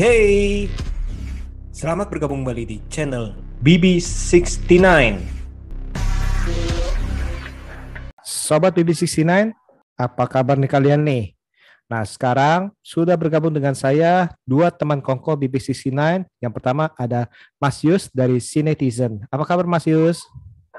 Hey. Selamat bergabung kembali di channel BB69. Sobat BB69, apa kabar nih kalian nih? Nah, sekarang sudah bergabung dengan saya dua teman kongko BB69. Yang pertama ada Mas Yus dari Cinetizen. Apa kabar Mas Yus?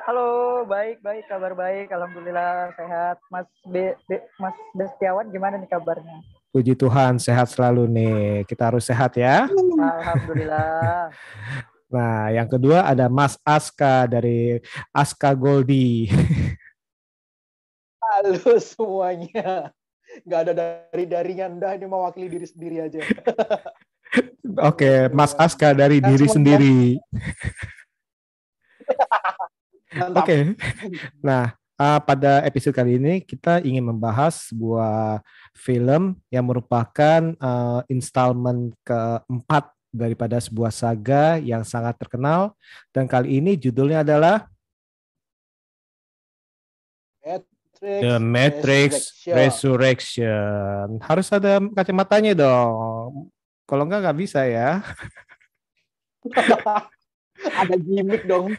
Halo, baik, baik, kabar baik. Alhamdulillah sehat. Mas B, B Mas Destiawan gimana nih kabarnya? Puji Tuhan, sehat selalu nih. Kita harus sehat ya. Alhamdulillah. Nah, yang kedua ada Mas Aska dari Aska Goldi. Halo semuanya. Gak ada dari darinya Anda ini mewakili diri sendiri aja. Oke, Mas Aska dari diri sendiri. Oke. Nah, uh, pada episode kali ini kita ingin membahas sebuah film yang merupakan uh, installment keempat daripada sebuah saga yang sangat terkenal dan kali ini judulnya adalah Matrix, The Matrix Resurrection. Resurrection. Harus ada kacamatanya dong. Kalau enggak nggak bisa ya. ada gimmick dong.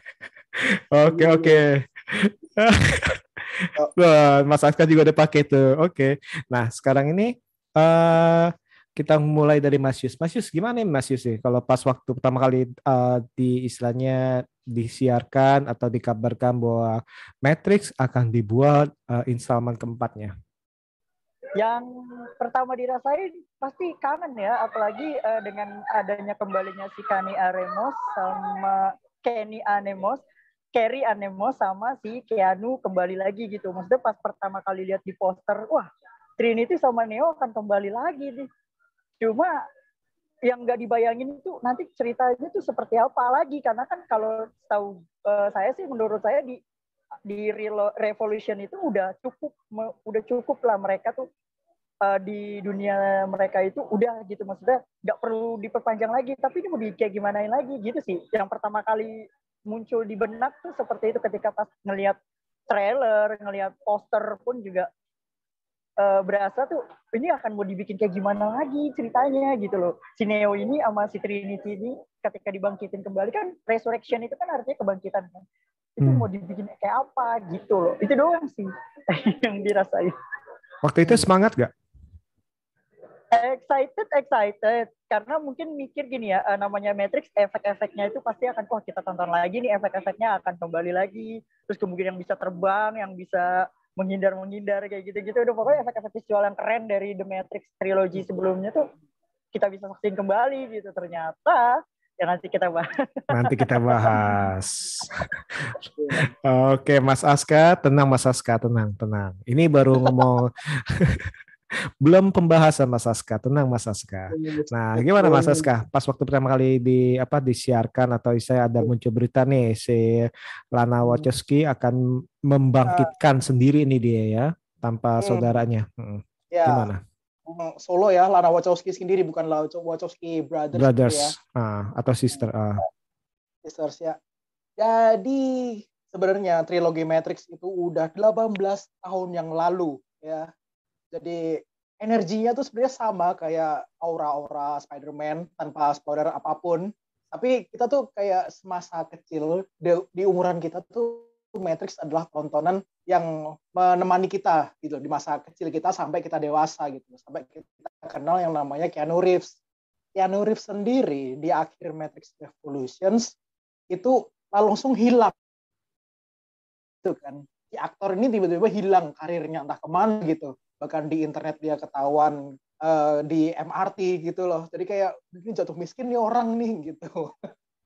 Oke oke. Wah, Mas Aska juga udah pakai tuh. Oke. Nah sekarang ini eh kita mulai dari Mas Yus. Mas Yus gimana nih Mas Yus nih? Kalau pas waktu pertama kali eh, di istilahnya disiarkan atau dikabarkan bahwa Matrix akan dibuat eh, installment keempatnya. Yang pertama dirasain pasti kangen ya, apalagi eh, dengan adanya kembalinya si Kani Aremos sama Kenny Anemos, Kerry Anemos sama si Keanu kembali lagi gitu. Maksudnya pas pertama kali lihat di poster, wah Trinity sama Neo akan kembali lagi nih. Cuma yang nggak dibayangin itu nanti ceritanya tuh seperti apa lagi karena kan kalau tahu eh, saya sih menurut saya di di Revolution itu udah cukup me- udah cukup lah mereka tuh eh, di dunia mereka itu udah gitu maksudnya nggak perlu diperpanjang lagi tapi ini mau di kayak gimanain lagi gitu sih yang pertama kali muncul di benak tuh seperti itu ketika pas ngelihat trailer ngelihat poster pun juga eh, berasa tuh ini akan mau dibikin kayak gimana lagi ceritanya gitu loh si Neo ini sama si Trinity ini ketika dibangkitin kembali kan resurrection itu kan artinya kebangkitan kan itu Hmm. mau dibikin kayak apa gitu loh itu doang sih yang dirasain Waktu itu semangat gak? Excited excited karena mungkin mikir gini ya eh, namanya Matrix efek-efeknya itu pasti akan wah kita tonton lagi nih efek-efeknya akan kembali lagi terus kemudian yang bisa terbang yang bisa menghindar menghindar kayak gitu-gitu udah pokoknya efek-efek visual yang keren dari The Matrix trilogy sebelumnya tuh kita bisa saksikan kembali gitu ternyata ya nanti kita bahas Nanti kita bahas. Oke, Mas Aska, tenang Mas Aska, tenang, tenang. Ini baru ngomong belum pembahasan Mas Aska, tenang Mas Aska. Nah, gimana Mas Aska? Pas waktu pertama kali di apa disiarkan atau saya ada muncul berita nih si Lana Wachowski akan membangkitkan sendiri ini dia ya tanpa Hmm. saudaranya. Mm, Ya, Gimana? solo ya, Lana Wachowski sendiri bukan Lana Wachowski Brothers, gitu Brothers ya, ah, atau sister. ah. sisters ya. Jadi sebenarnya trilogi Matrix itu udah 18 tahun yang lalu ya. Jadi energinya tuh sebenarnya sama kayak aura-aura Spider-Man tanpa spoiler apa pun. Tapi kita tuh kayak semasa kecil di, di umuran kita tuh Matrix adalah tontonan yang menemani kita gitu di masa kecil kita sampai kita dewasa gitu sampai kita kenal yang namanya Keanu Reeves. Keanu Reeves sendiri di akhir Matrix Revolutions itu langsung hilang gitu kan si aktor ini tiba-tiba hilang karirnya entah ke mana gitu bahkan di internet dia ketahuan eh, di MRT gitu loh. Jadi kayak ini jatuh miskin nih orang nih gitu.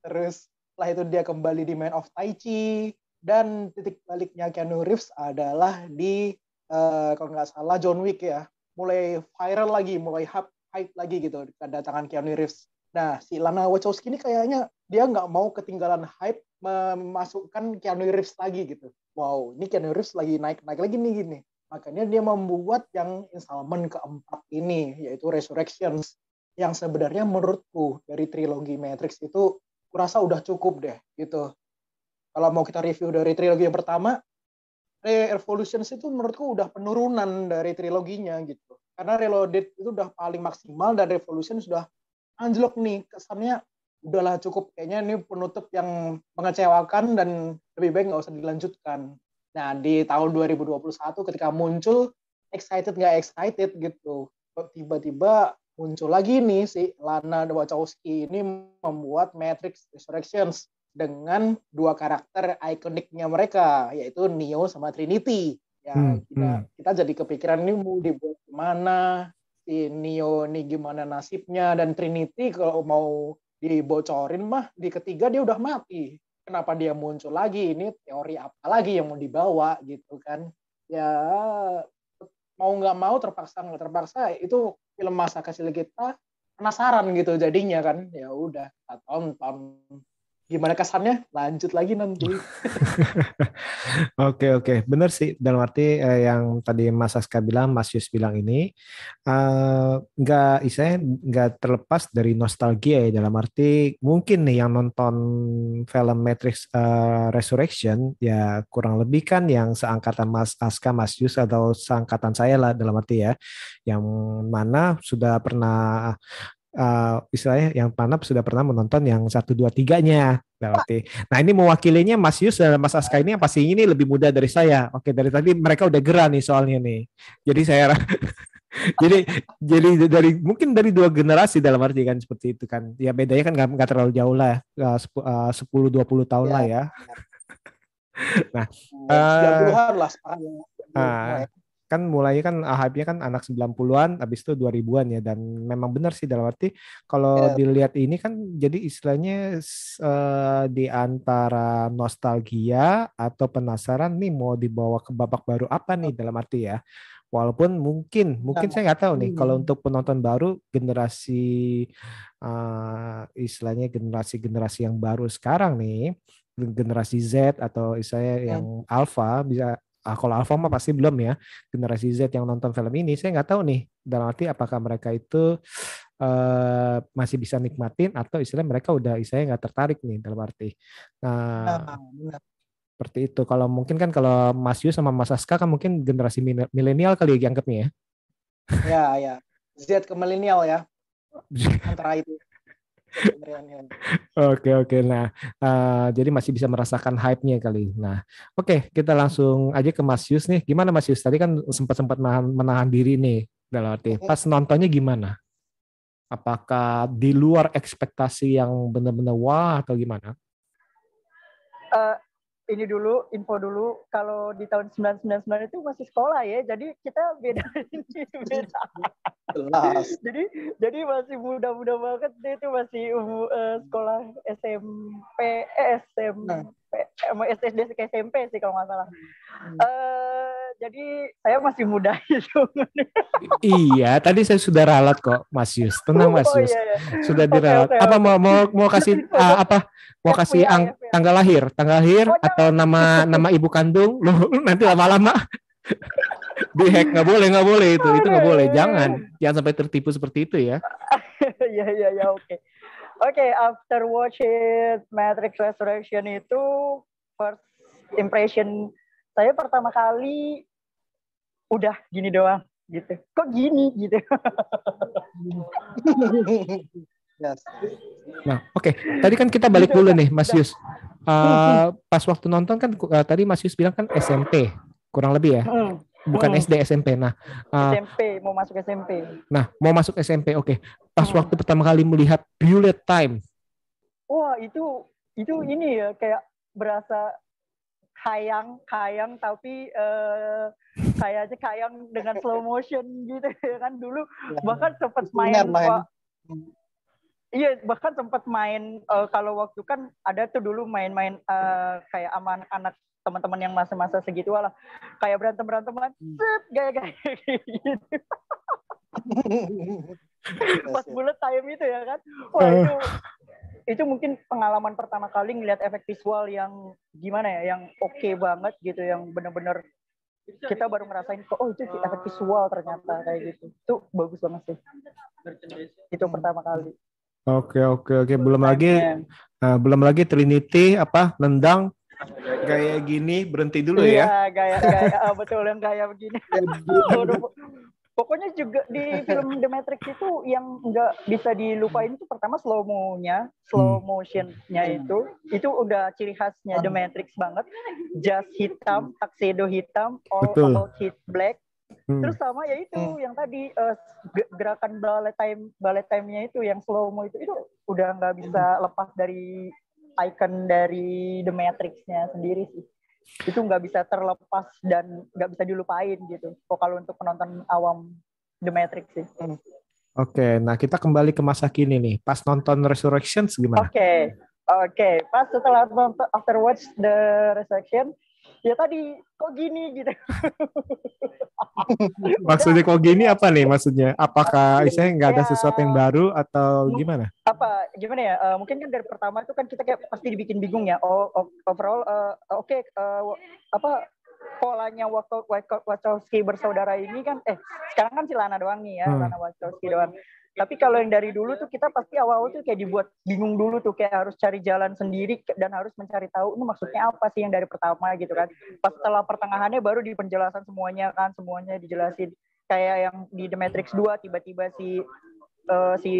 Terus setelah itu dia kembali di Man of Tai Chi. Dan titik baliknya Keanu Reeves adalah di eh, kalau nggak salah John Wick ya. Mulai viral lagi mulai hype hype lagi gitu kedatangan Keanu Reeves. Nah si Lana Wachowski ini kayaknya dia nggak mau ketinggalan hype memasukkan Keanu Reeves lagi gitu. Wow, ini Keanu Reeves lagi naik-naik lagi nih gini. Makanya dia membuat yang installment keempat ini, yaitu Resurrections. Yang sebenarnya menurutku dari trilogi Matrix itu kurasa udah cukup deh gitu. Kalau mau kita review dari trilogi yang pertama, Revolutions itu menurutku udah penurunan dari triloginya gitu. Karena Reloaded itu udah paling maksimal dan Revolution sudah anjlok nih kesannya udahlah cukup kayaknya ini penutup yang mengecewakan dan lebih baik nggak usah dilanjutkan. Nah di tahun 2021 ketika muncul excited nggak excited gitu, tiba-tiba muncul lagi nih si Lana Wachowski ini membuat Matrix Resurrections dengan dua karakter ikoniknya mereka yaitu Neo sama Trinity. Ya hmm, kita hmm. kita jadi kepikiran ini mau dibuat ke mana si Neo ini gimana nasibnya dan Trinity kalau mau dibocorin mah di ketiga dia udah mati. Kenapa dia muncul lagi? Ini teori apa lagi yang mau dibawa gitu kan? Ya mau nggak mau terpaksa nggak terpaksa itu film masa kecil kita penasaran gitu jadinya kan ya udah tonton gimana kesannya? Lanjut lagi nanti. Oke oke. Benar sih. Dalam arti eh, yang tadi Mas Aska bilang Mas Yus bilang ini eh, nggak uh, nggak terlepas dari nostalgia ya. Dalam arti mungkin nih yang nonton film Matrix uh, Resurrection ya kurang lebih kan yang seangkatan Mas Aska Mas Yus atau seangkatan saya lah dalam arti ya. Yang mana sudah pernah uh, istilahnya yang Panap sudah pernah menonton yang satu dua tiganya berarti. Nah ini mewakilinya Mas Yus dan Mas Aska ini yang pasti ini lebih muda dari saya. Oke dari tadi mereka udah gerah nih soalnya nih. Jadi saya jadi jadi dari mungkin dari dua generasi dalam arti kan seperti itu kan. Ya bedanya kan nggak terlalu jauh lah, eh, eh, sepuluh dua puluh tahun ya. lah ya. nah, uh, lah uh, kan mulai kan hype-nya kan anak 90-an habis itu 2000-an ya dan memang benar sih dalam arti kalau yeah. dilihat ini kan jadi istilahnya uh, di antara nostalgia atau penasaran nih mau dibawa ke babak baru apa nih dalam arti ya walaupun mungkin mungkin saya nggak tahu nih kalau hmm. untuk penonton baru generasi uh, istilahnya generasi-generasi yang baru sekarang nih generasi Z atau istilahnya yang alpha bisa ah, kalau Alpha mah pasti belum ya generasi Z yang nonton film ini. Saya nggak tahu nih dalam arti apakah mereka itu uh, masih bisa nikmatin atau istilah mereka udah istilahnya nggak tertarik nih dalam arti. Nah seperti itu. Kalau mungkin kan kalau Mas Yu sama Mas Aska kan mungkin generasi milenial kali ya dianggapnya ya. Ya ya Z ke milenial ya. Antara itu Oke oke. Nah, uh, jadi masih bisa merasakan hype-nya kali. Nah, oke okay, kita langsung aja ke Mas Yus nih. Gimana Mas Yus? Tadi kan sempat sempat menahan, menahan diri nih dalam arti. Pas nontonnya gimana? Apakah di luar ekspektasi yang benar-benar wah atau gimana? Uh, ini dulu info dulu. Kalau di tahun 999 itu masih sekolah ya jadi kita beda ini beda. Jelas. jadi jadi masih muda-muda banget dia itu masih uh, sekolah SMP eh, SMP nah. SD ke SMP sih kalau nggak salah hmm. uh, jadi saya masih muda itu. iya, tadi saya sudah ralat kok, Mas Yus. Tenang Mas oh, Yus. Iya, iya. Sudah diralat. Okay, okay, apa mau mau mau kasih uh, apa? Mau kasih ang, tanggal lahir, tanggal lahir oh, atau nama nama ibu kandung? Loh, nanti lama-lama dihack nggak boleh nggak boleh itu itu nggak boleh jangan jangan sampai tertipu seperti itu ya iya iya iya oke oke after watching Matrix Resurrection itu first impression saya pertama kali udah gini doang gitu. Kok gini gitu? Nah oke. Okay. tadi kan kita balik dulu nih Mas Yus. Uh, pas waktu nonton kan uh, tadi Mas Yus bilang kan SMP kurang lebih ya? Hmm. Bukan hmm. SD SMP nah uh, SMP mau masuk SMP nah mau masuk SMP oke okay. pas hmm. waktu pertama kali melihat bullet time wah itu itu ini ya kayak berasa kayang kayang tapi uh, kayaknya kayang dengan slow motion gitu ya kan dulu ya, bahkan sempat main main. Iya, bahkan sempat main uh, kalau waktu kan ada tuh dulu main-main uh, kayak sama anak teman-teman yang masa-masa segitu lah. Kayak berantem-beranteman, hmm. set gaya-gaya gitu. Pas bullet time itu ya kan. Wah, itu itu mungkin pengalaman pertama kali ngeliat efek visual yang gimana ya, yang oke okay banget gitu, yang bener-bener kita baru ngerasain kok oh itu efek visual ternyata kayak gitu. Itu bagus banget sih. Itu pertama kali. Oke oke oke belum lagi uh, belum lagi Trinity apa nendang gaya gini berhenti dulu iya, ya. Iya gaya gaya oh, betul yang gaya begini. pokoknya juga di film The Matrix itu yang nggak bisa dilupain itu pertama slow mo-nya, slow Hmm. motion-nya itu, itu udah ciri khasnya The Matrix banget. Jas hitam, tuxedo hitam, all Betul. about hit black. Hmm. Terus sama ya itu Hmm. yang tadi ge- gerakan ballet time ballet time-nya itu yang slow mo itu itu udah nggak bisa lepas dari icon dari The Matrix-nya sendiri sih. Itu nggak bisa terlepas dan nggak bisa dilupain gitu. Kok kalau untuk penonton awam The Matrix sih. Oke, nah kita kembali ke masa kini nih. Pas nonton Resurrections gimana? Oke, oke. Pas setelah nonton after watch the resurrection, ya tadi kok gini gitu. Maksudnya kok gini apa nih maksudnya? Apakah misalnya nggak ada Ya. sesuatu yang baru atau gimana? apa gimana ya eh, mungkin kan dari pertama itu kan kita kayak pasti dibikin bingung ya oh o- overall eh, oke eh, wa- apa polanya Wachowski bersaudara ini kan eh sekarang kan si Lana doang nih ya Hmm. Lana Wachowski doang tapi kalau yang dari dulu tuh kita pasti awal tuh kayak dibuat bingung dulu tuh kayak harus cari jalan sendiri dan harus mencari tahu ini maksudnya apa sih yang dari pertama gitu kan. Pas setelah pertengahannya baru di penjelasan semuanya kan semuanya dijelasin. Kayak yang di The Matrix 2 tiba-tiba si eh, si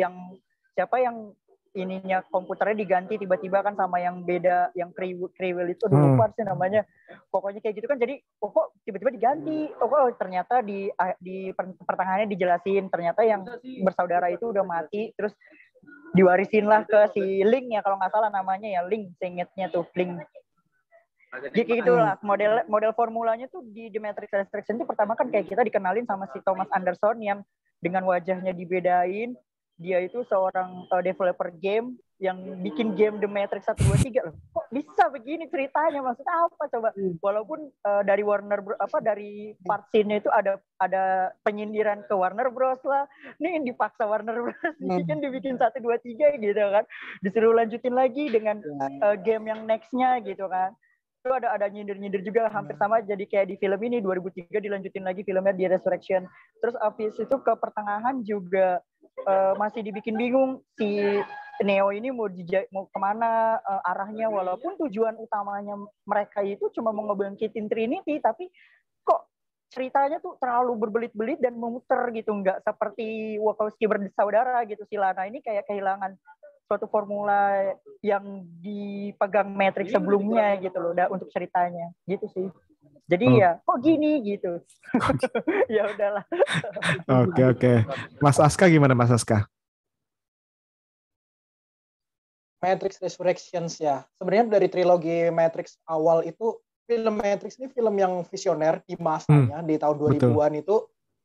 yang siapa yang ininya komputernya diganti tiba-tiba kan sama yang beda yang kriwil kriwil itu aduh, Hmm. lupa sih namanya. Pokoknya kayak gitu kan jadi oh, kok tiba-tiba diganti? Oh kok ternyata di ah, di per- pertengahannya dijelasin ternyata yang bersaudara itu udah mati terus diwarisin lah ke si Link ya kalau nggak salah namanya ya Link seingetnya tuh Link. Jadi kayak gitu lah model model formulanya tuh di The Matrix Resurrection itu pertama kan kayak kita dikenalin sama si Thomas Anderson yang dengan wajahnya dibedain dia itu seorang uh, developer game yang bikin game The Matrix 1 2 3 loh. Kok bisa begini ceritanya? Maksudnya apa coba? Walaupun uh, dari Warner Bro- apa dari part scene itu ada ada penyindiran ke Warner Bros lah. Nih yang dipaksa Warner Bros bikin dibikin 1 2 3 gitu kan. Disuruh lanjutin lagi dengan uh, game yang nextnya gitu kan itu ada ada nyindir-nyindir juga hampir sama jadi kayak di film ini 2003 dilanjutin lagi filmnya di Resurrection terus habis itu ke pertengahan juga eh, masih dibikin bingung si Neo ini mau dija- mau ke mana eh, arahnya. Walaupun tujuan utamanya mereka itu cuma mau ngebangkitin Trinity tapi kok ceritanya tuh terlalu berbelit-belit dan memutar gitu. Nggak seperti Wachowski bersaudara gitu si Lana ini kayak kehilangan suatu formula yang dipegang Matrix sebelumnya gitu loh untuk ceritanya. Gitu sih jadi Oh. ya kok gini gitu ya udahlah Oke oke. Mas Aska gimana Mas Aska? Matrix Resurrections ya. Sebenarnya dari trilogi Matrix awal itu film Matrix ini film yang visioner di masanya di tahun betul. 2000-an itu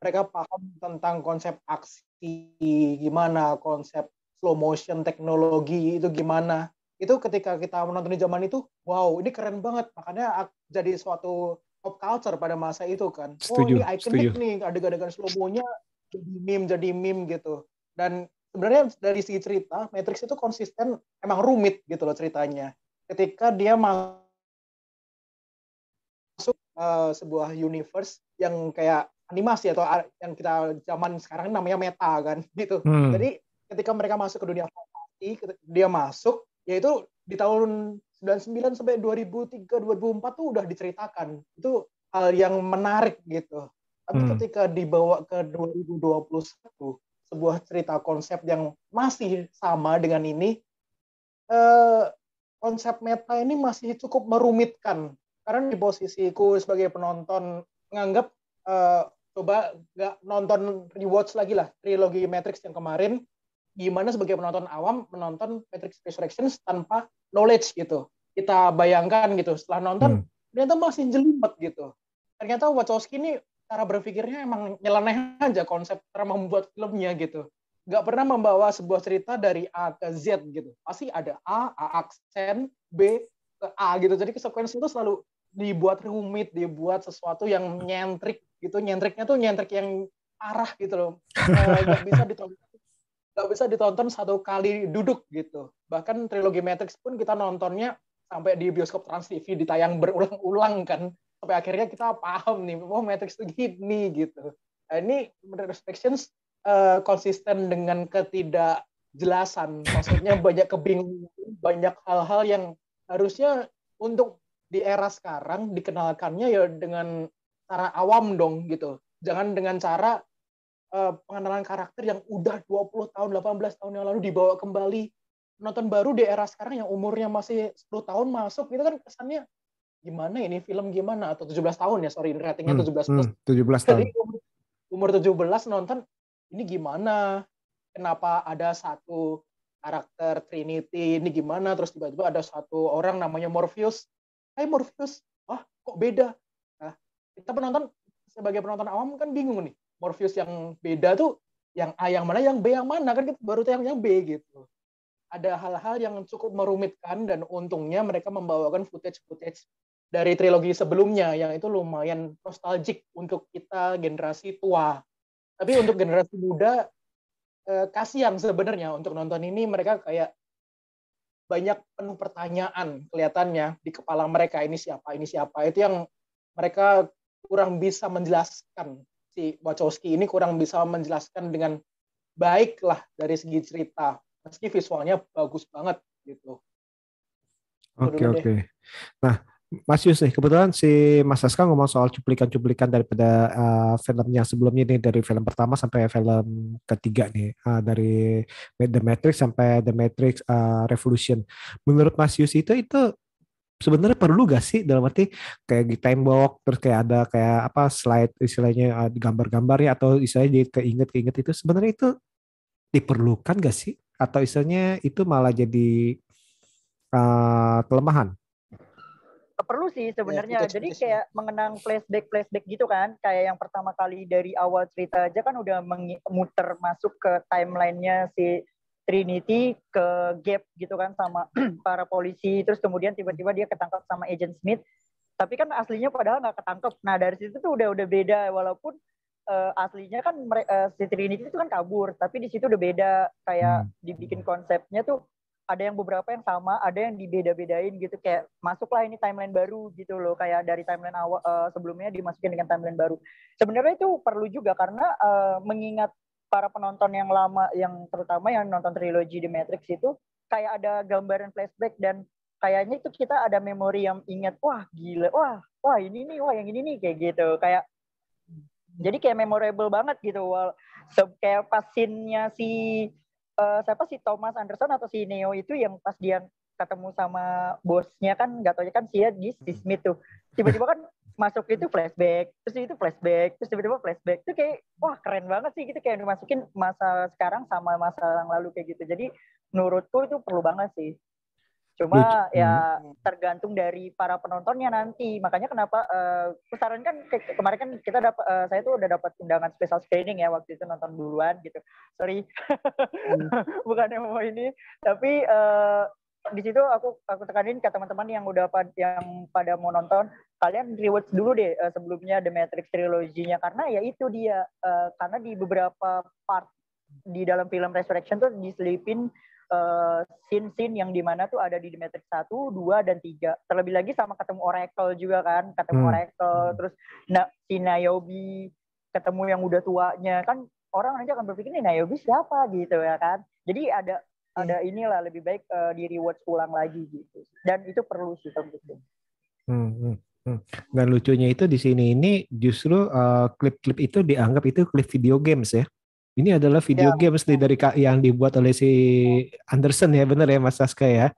mereka paham tentang konsep aksi gimana, konsep slow motion teknologi itu gimana. Itu ketika kita menonton di zaman itu, wow, ini keren banget. Makanya ak- jadi suatu pop culture pada masa itu kan. Setuju, oh, ini ikonik setuju. nih adegan-adegan slow mo-nya jadi meme, jadi meme gitu. Dan sebenarnya dari segi cerita Matrix itu konsisten emang rumit gitu loh ceritanya ketika dia masuk uh, sebuah universe yang kayak animasi atau yang kita zaman sekarang namanya meta kan gitu Hmm. jadi ketika mereka masuk ke dunia fantasi dia masuk yaitu di tahun 99 sampai 2003 2004 tuh udah diceritakan. Itu hal yang menarik gitu. Tapi Hmm. ketika dibawa ke 2021 sebuah cerita konsep yang masih sama dengan ini eh, konsep meta ini masih cukup merumitkan. Karena di posisiku sebagai penonton menganggap eh, coba nggak nonton rewatch lagi lah trilogi Matrix yang kemarin gimana sebagai penonton awam menonton Matrix Resurrections tanpa knowledge gitu. Kita bayangkan gitu setelah nonton Hmm. ternyata masih jelimet gitu. Ternyata Wachowski ini cara berpikirnya emang nyeleneh aja konsep cara membuat filmnya gitu. Nggak pernah membawa sebuah cerita dari A ke Z gitu. Pasti ada A A aksen B ke A gitu. Jadi konsekuensi itu selalu dibuat rumit dibuat sesuatu yang nyentrik gitu. Nyentriknya tuh nyentrik yang parah gitu loh. Eh, nggak bisa ditonton nggak bisa ditonton satu kali duduk gitu. Bahkan trilogi Matrix pun kita nontonnya sampai di bioskop Trans TV ditayang berulang-ulang kan. Sampai akhirnya kita paham nih oh Matrix itu gini gitu. Nah, ini Resurrections eh, konsisten dengan ketidakjelasan. Maksudnya banyak kebingungan banyak hal-hal yang harusnya untuk di era sekarang dikenalkannya ya dengan cara awam dong gitu. Jangan dengan cara uh, pengenalan karakter yang udah 20 tahun 18 tahun yang lalu dibawa kembali nonton baru di era sekarang yang umurnya masih 10 tahun masuk itu kan kesannya gimana ini film gimana? Atau 17 tahun ya sorry ratingnya hmm, 17 plus. hmm, 17 tahun. Jadi umur 17 nonton ini gimana? Kenapa ada satu karakter Trinity? Ini gimana? Terus tiba-tiba ada satu orang namanya Morpheus. Hai hey, Morpheus. Ah kok beda? Nah kita penonton sebagai penonton awam kan bingung nih Morpheus yang beda tuh yang A yang mana yang B yang mana kan kita baru tahu yang, yang B gitu. Ada hal-hal yang cukup merumitkan dan untungnya mereka membawakan footage-footage dari trilogi sebelumnya yang itu lumayan nostalgic untuk kita generasi tua. Tapi untuk generasi muda eh, kasihan sebenarnya untuk nonton ini. Mereka kayak banyak penuh pertanyaan kelihatannya di kepala mereka ini siapa ini siapa. Itu yang mereka kurang bisa menjelaskan si Wachowski ini kurang bisa menjelaskan dengan baik lah dari segi cerita meski visualnya bagus banget gitu. Oke okay, oke. Okay. Nah Mas Yus nih, kebetulan si Mas Aska ngomong soal cuplikan-cuplikan daripada uh, film yang sebelumnya nih dari film pertama sampai film ketiga nih uh, dari The Matrix sampai The Matrix uh, Revolution. Menurut Mas Yus itu itu sebenarnya perlu gak sih dalam arti kayak di tembok terus kayak ada kayak apa slide istilahnya uh, gambar-gambar ya atau istilahnya keinget-keinget itu sebenarnya itu diperlukan gak sih atau istilahnya itu malah jadi uh, kelemahan? Perlu sih sebenarnya. Ya, Jadi kayak mengenang flashback flashback gitu kan. Kayak yang pertama kali dari awal cerita aja kan udah muter masuk ke timelinenya si Trinity ke Gap gitu kan sama para polisi. Terus kemudian tiba-tiba dia ketangkap sama Agent Smith. Tapi kan aslinya padahal nggak ketangkep. Nah dari situ tuh udah udah beda walaupun uh, aslinya kan uh, si Trinity itu kan kabur, tapi di situ udah beda kayak hmm. dibikin konsepnya tuh ada yang beberapa yang sama, ada yang dibeda-bedain gitu kayak masuklah ini timeline baru gitu loh kayak dari timeline awal uh, sebelumnya dimasukin dengan timeline baru. Sebenarnya itu perlu juga karena uh, mengingat para penonton yang lama yang terutama yang nonton trilogi The Matrix itu kayak ada gambaran flashback dan kayaknya itu kita ada memori yang ingat wah gila wah wah ini nih wah yang ini nih kayak gitu. Kayak jadi kayak memorable banget gitu. Wal kayak pas scene-nya si uh, siapa si Thomas Anderson atau si Neo itu yang pas dia ketemu sama bosnya kan nggak tahu kan ya di Smith tuh. Tiba-tiba kan masuk itu flashback terus itu flashback terus tiba-tiba flashback itu kayak wah keren banget sih gitu kayak dimasukin masa sekarang sama masa yang lalu kayak gitu jadi menurutku itu perlu banget sih Cuma Lucu. ya hmm. tergantung dari para penontonnya nanti. Makanya kenapa uh, kan ke kemarin kan kita dapat uh, saya tuh udah dapat undangan special screening ya waktu itu nonton duluan gitu. Sorry. Hmm. Bukan yang mau ini, tapi uh, di situ aku aku tekanin ke teman-teman yang udah pad, yang pada mau nonton kalian rewatch dulu deh uh, sebelumnya The Matrix triloginya karena ya itu dia uh, karena di beberapa part di dalam film Resurrection tuh diselipin uh, scene-scene yang di mana tuh ada di The Matrix 1, 2, dan 3. Terlebih lagi sama ketemu Oracle juga kan, ketemu hmm. Oracle, terus na si Niobe, ketemu yang udah tuanya, kan orang nanti akan berpikir nih Niobe siapa gitu ya kan. Jadi ada hmm. Ada inilah lebih baik uh, di rewatch ulang lagi gitu. Dan itu perlu sih. Hmm, hmm, hmm. Dan lucunya itu di sini ini justru eh, klip-klip uh, itu dianggap itu klip video games ya. Ini adalah video ya, games dari yang dibuat oleh si Anderson ya, benar ya Mas Saska ya.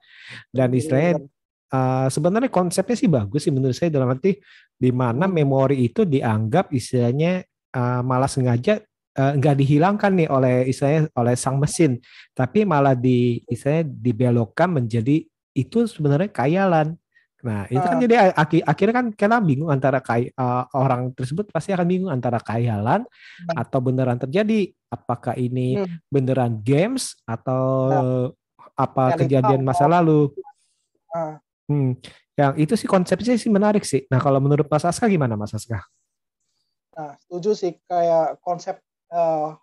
Dan istilahnya uh, sebenarnya konsepnya sih bagus sih menurut saya dalam arti di mana hmm. memori itu dianggap istilahnya uh, malah sengaja uh, nggak dihilangkan nih oleh istilahnya oleh sang mesin, tapi malah di istilahnya dibelokkan menjadi itu sebenarnya kayalan. Nah, itu kan uh. jadi ak akhirnya kan kita bingung antara kay uh, orang tersebut pasti akan bingung antara khayalan uh. atau beneran terjadi. Apakah ini hmm. beneran games atau uh. apa kejadian masa lalu? Uh. Hmm. Yang itu sih konsepnya sih menarik sih. Nah, kalau menurut Mas Aska gimana Mas Aska? Nah, setuju sih kayak konsep uh,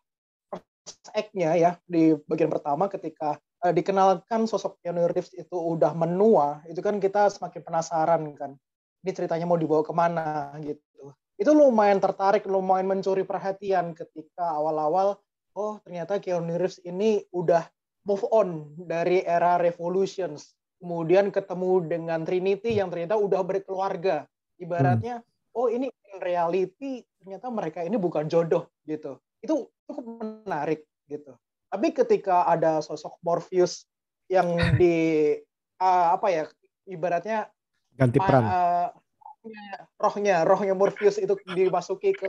act-nya ya di bagian pertama ketika uh, dikenalkan sosok Keanu Reeves itu udah menua, itu kan kita semakin penasaran kan. Ini ceritanya mau dibawa ke mana gitu. Itu lumayan tertarik, lumayan mencuri perhatian ketika awal-awal, oh ternyata Keanu Reeves ini udah move on dari era Revolutions. Kemudian ketemu dengan Trinity yang ternyata udah berkeluarga. Ibaratnya, hmm. oh ini in reality ternyata mereka ini bukan jodoh gitu. Itu cukup menarik gitu. Tapi ketika ada sosok Morpheus yang di uh, apa ya ibaratnya ganti peran. Uh, rohnya, rohnya Morpheus itu dimasuki ke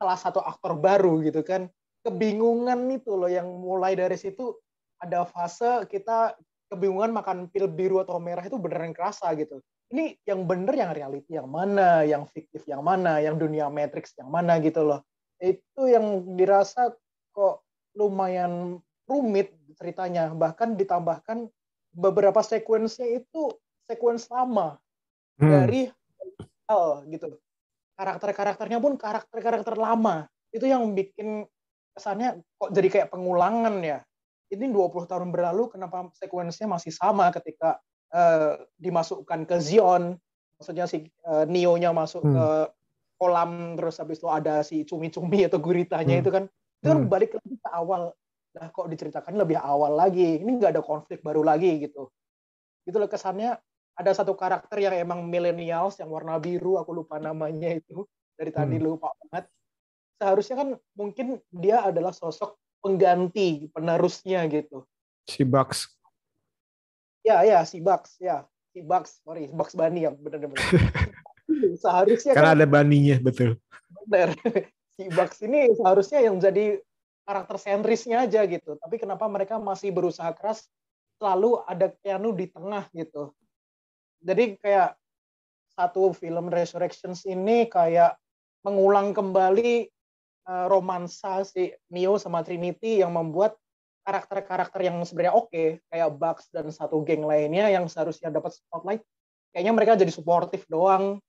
salah satu aktor baru gitu kan. Kebingungan itu loh yang mulai dari situ ada fase kita kebingungan makan pil biru atau merah itu beneran kerasa gitu. Ini yang bener yang reality yang mana, yang fiktif yang mana, yang dunia matrix yang mana gitu loh. Itu yang dirasa kok lumayan rumit ceritanya. Bahkan ditambahkan beberapa sekuensnya itu sekuens lama hmm. dari oh, gitu. Karakter-karakternya pun karakter-karakter lama. Itu yang bikin kesannya kok jadi kayak pengulangan ya. Ini 20 tahun berlalu kenapa sekuensnya masih sama ketika uh, dimasukkan ke Zion. Maksudnya si uh, Neo-nya masuk hmm. ke kolam terus habis itu ada si cumi-cumi atau guritanya hmm. itu kan itu kan hmm. balik lagi ke awal. Lah kok diceritakan lebih awal lagi? Ini nggak ada konflik baru lagi gitu. Loh kesannya ada satu karakter yang emang millennials yang warna biru aku lupa namanya itu. Dari tadi hmm. lupa banget. Seharusnya kan mungkin dia adalah sosok pengganti penerusnya gitu. Si Bugs ya ya si Bugs ya. Si Bugs sorry Bugs Bunny yang benar-benar seharusnya karena kan, ada baninya betul benar si Bugs ini seharusnya yang jadi karakter sentrisnya aja gitu. Tapi kenapa mereka masih berusaha keras selalu ada Keanu di tengah gitu. Jadi kayak satu film Resurrections ini kayak mengulang kembali uh, romansa si Neo sama Trinity yang membuat karakter-karakter yang sebenarnya oke okay, kayak Bugs dan satu geng lainnya yang seharusnya dapat spotlight kayaknya mereka jadi suportif doang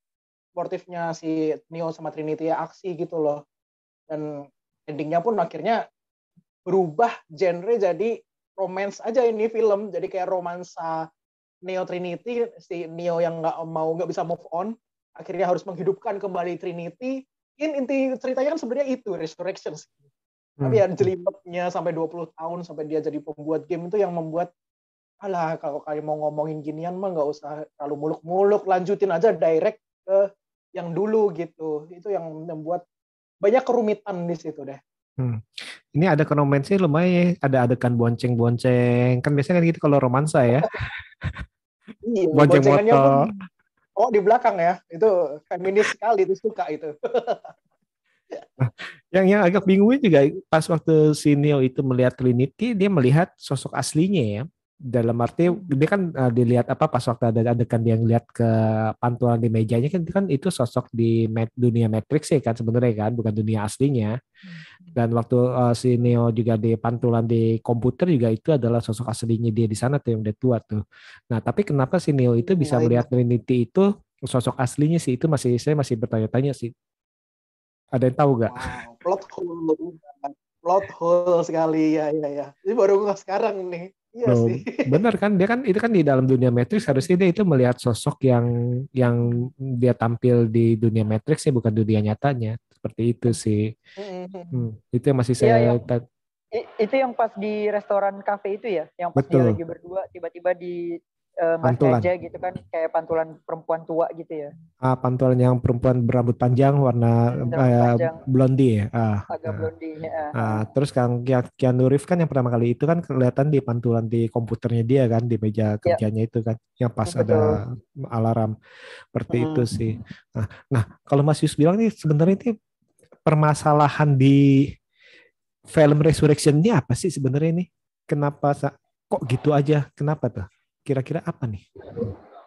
suportifnya si Neo sama Trinity aksi gitu loh. Dan endingnya pun akhirnya berubah genre jadi romance aja ini film. Jadi kayak romansa Neo Trinity si Neo yang nggak mau nggak bisa move on akhirnya harus menghidupkan kembali Trinity. In inti ceritanya kan sebenarnya itu Resurrections. Hmm. tapi ya jelimetnya sampai 20 tahun sampai dia jadi pembuat game itu yang membuat alah kalau kalian mau ngomongin ginian mah nggak usah terlalu muluk-muluk lanjutin aja direct ke yang dulu gitu itu yang membuat banyak kerumitan di situ deh. Hmm. Ini ada sih lumayan, ada adegan bonceng-bonceng. Kan biasanya kan gitu kalau romansa ya. iya, bonceng motor. Pun, oh, di belakang ya. Itu feminis sekali itu suka itu. nah, yang yang agak bingungnya juga pas waktu si Neo itu melihat Trinity, dia melihat sosok aslinya ya dalam arti dia kan uh, dilihat apa pas waktu ada adegan dia ngeliat ke pantulan di mejanya kan kan itu sosok di met, dunia Matrix ya kan sebenarnya kan bukan dunia aslinya. Dan waktu uh, si Neo juga di pantulan di komputer juga itu adalah sosok aslinya dia di sana tuh yang udah tua tuh. Nah tapi kenapa si Neo itu bisa melihat Trinity itu sosok aslinya sih? Itu masih saya masih bertanya-tanya sih. Ada yang tahu gak? Wow, plot hole, plot hole sekali. Ya ya ya. Ini baru sekarang nih. Iya sih. Benar kan? Dia kan itu kan di dalam dunia Matrix harusnya dia itu melihat sosok yang yang dia tampil di dunia Matrix ya bukan dunia nyatanya. Seperti itu sih. Mm-hmm. Hmm, itu yang masih iya, saya ya, yang, itu yang pas di restoran kafe itu ya, yang pas Betul. dia lagi berdua tiba-tiba di uh, pantulan. aja gitu kan kayak pantulan perempuan tua gitu ya. Ah, pantulan yang perempuan berambut panjang warna hmm, uh, blondie ya. Ah, agak ah. blondie ya. Ah, terus kan Keanu Reeves kan yang pertama kali itu kan kelihatan di pantulan di komputernya dia kan di meja ya. kerjanya ya. itu kan yang pas Betul. ada alarm seperti hmm. itu sih. Nah, nah kalau Mas Yus bilang nih sebenarnya ini permasalahan di film Resurrection ini apa sih sebenarnya ini? Kenapa kok gitu aja? Kenapa tuh? Kira-kira apa nih?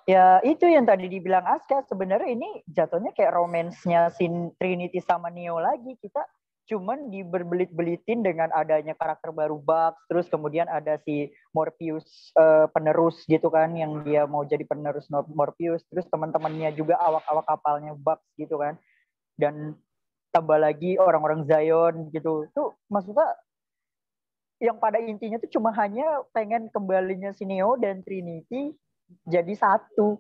Ya itu yang tadi dibilang Aska. Sebenarnya ini jatuhnya kayak romansnya Sin Trinity sama Neo lagi. Kita cuman diberbelit-belitin dengan adanya karakter baru Bugs terus kemudian ada si Morpheus uh, penerus gitu kan yang dia mau jadi penerus Morpheus. Terus teman-temannya juga awak-awak kapalnya Bugs gitu kan. Dan tambah lagi orang-orang Zion gitu. Tuh maksudnya yang pada intinya tuh cuma hanya pengen kembalinya si Neo dan Trinity jadi satu.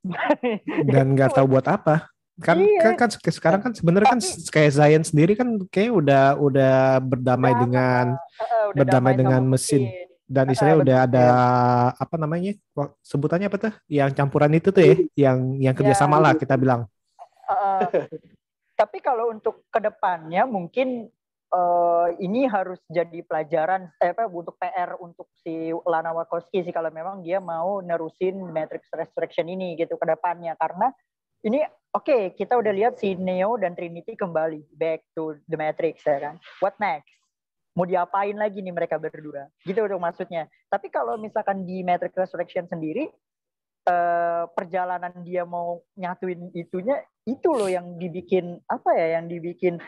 dan nggak tahu buat apa. Kan, iya. kan kan sekarang kan sebenarnya kan kayak Zion sendiri kan kayak udah udah berdamai udah, dengan uh, udah berdamai dengan mesin. mesin dan istilahnya uh, udah ada apa namanya sebutannya apa tuh yang campuran itu tuh ya yang yang kerjasama ya, lah kita bilang uh, tapi kalau untuk ke depannya mungkin uh, ini harus jadi pelajaran eh, apa untuk PR untuk si Lana Wachowski sih kalau memang dia mau nerusin Matrix Resurrection ini gitu ke depannya. Karena ini oke okay, kita udah lihat si Neo dan Trinity kembali back to the Matrix ya kan? What next? Mau diapain lagi nih mereka berdua? Gitu dong maksudnya. Tapi kalau misalkan di Matrix Resurrection sendiri uh, perjalanan dia mau nyatuin itunya itu loh yang dibikin apa ya yang dibikin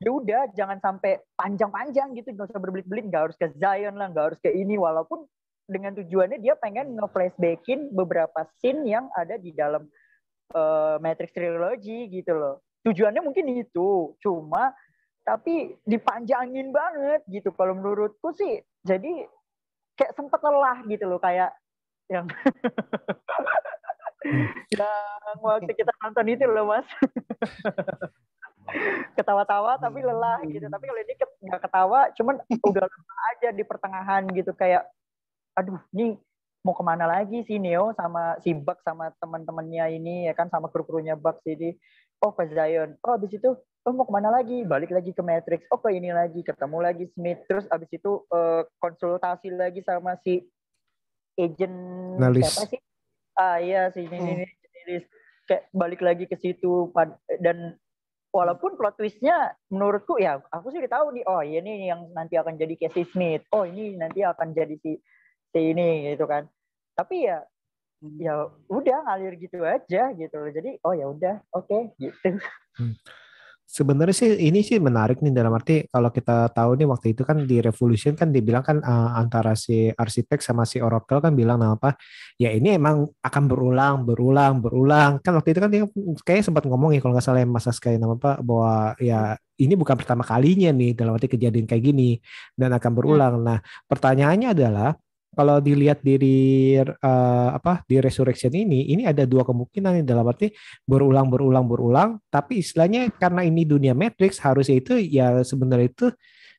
ya udah jangan sampai panjang-panjang gitu nggak usah berbelit-belit nggak harus ke Zion lah nggak harus ke ini. Walaupun dengan tujuannya dia pengen nge-flashbackin beberapa scene yang ada di dalam uh, Matrix Trilogy gitu loh. Tujuannya mungkin itu cuma tapi dipanjangin banget gitu. Kalau menurutku sih jadi kayak sempet lelah gitu loh kayak yang yang waktu kita nonton itu loh mas ketawa-tawa tapi lelah gitu. Tapi kalau ini nggak ketawa cuman udah lelah aja di pertengahan gitu. Kayak aduh ini mau ke mana lagi sih Neo sama si Buck sama teman-temannya ini ya kan sama kru-krunya Buck jadi oh ke Zion. Oh abis itu oh mau ke mana lagi? Balik lagi ke Matrix. Oh ke ini lagi ketemu lagi Smith. Terus abis itu uh, konsultasi lagi sama si agent Nalis. siapa sih? Ah iya si ini, hmm. ini kayak balik lagi ke situ dan walaupun plot twistnya menurutku ya aku sih udah tahu nih oh ini yang nanti akan jadi Casey Smith. Oh ini nanti akan jadi si si ini gitu kan. Tapi ya hmm. ya udah ngalir gitu aja gitu loh. Jadi oh ya udah oke okay, gitu. Hmm sebenarnya sih ini sih menarik nih dalam arti kalau kita tahu nih waktu itu kan di Revolution kan dibilang kan uh, antara si arsitek sama si Oracle kan bilang nah apa ya ini emang akan berulang berulang berulang kan waktu itu kan dia kayak sempat ngomong ya kalau nggak salah Mas Aska nama apa bahwa ya ini bukan pertama kalinya nih dalam arti kejadian kayak gini dan akan berulang. Hmm. Nah pertanyaannya adalah kalau dilihat di uh, apa di resurrection ini ini ada dua kemungkinan nih dalam arti berulang berulang berulang tapi istilahnya karena ini dunia matrix harusnya itu ya sebenarnya itu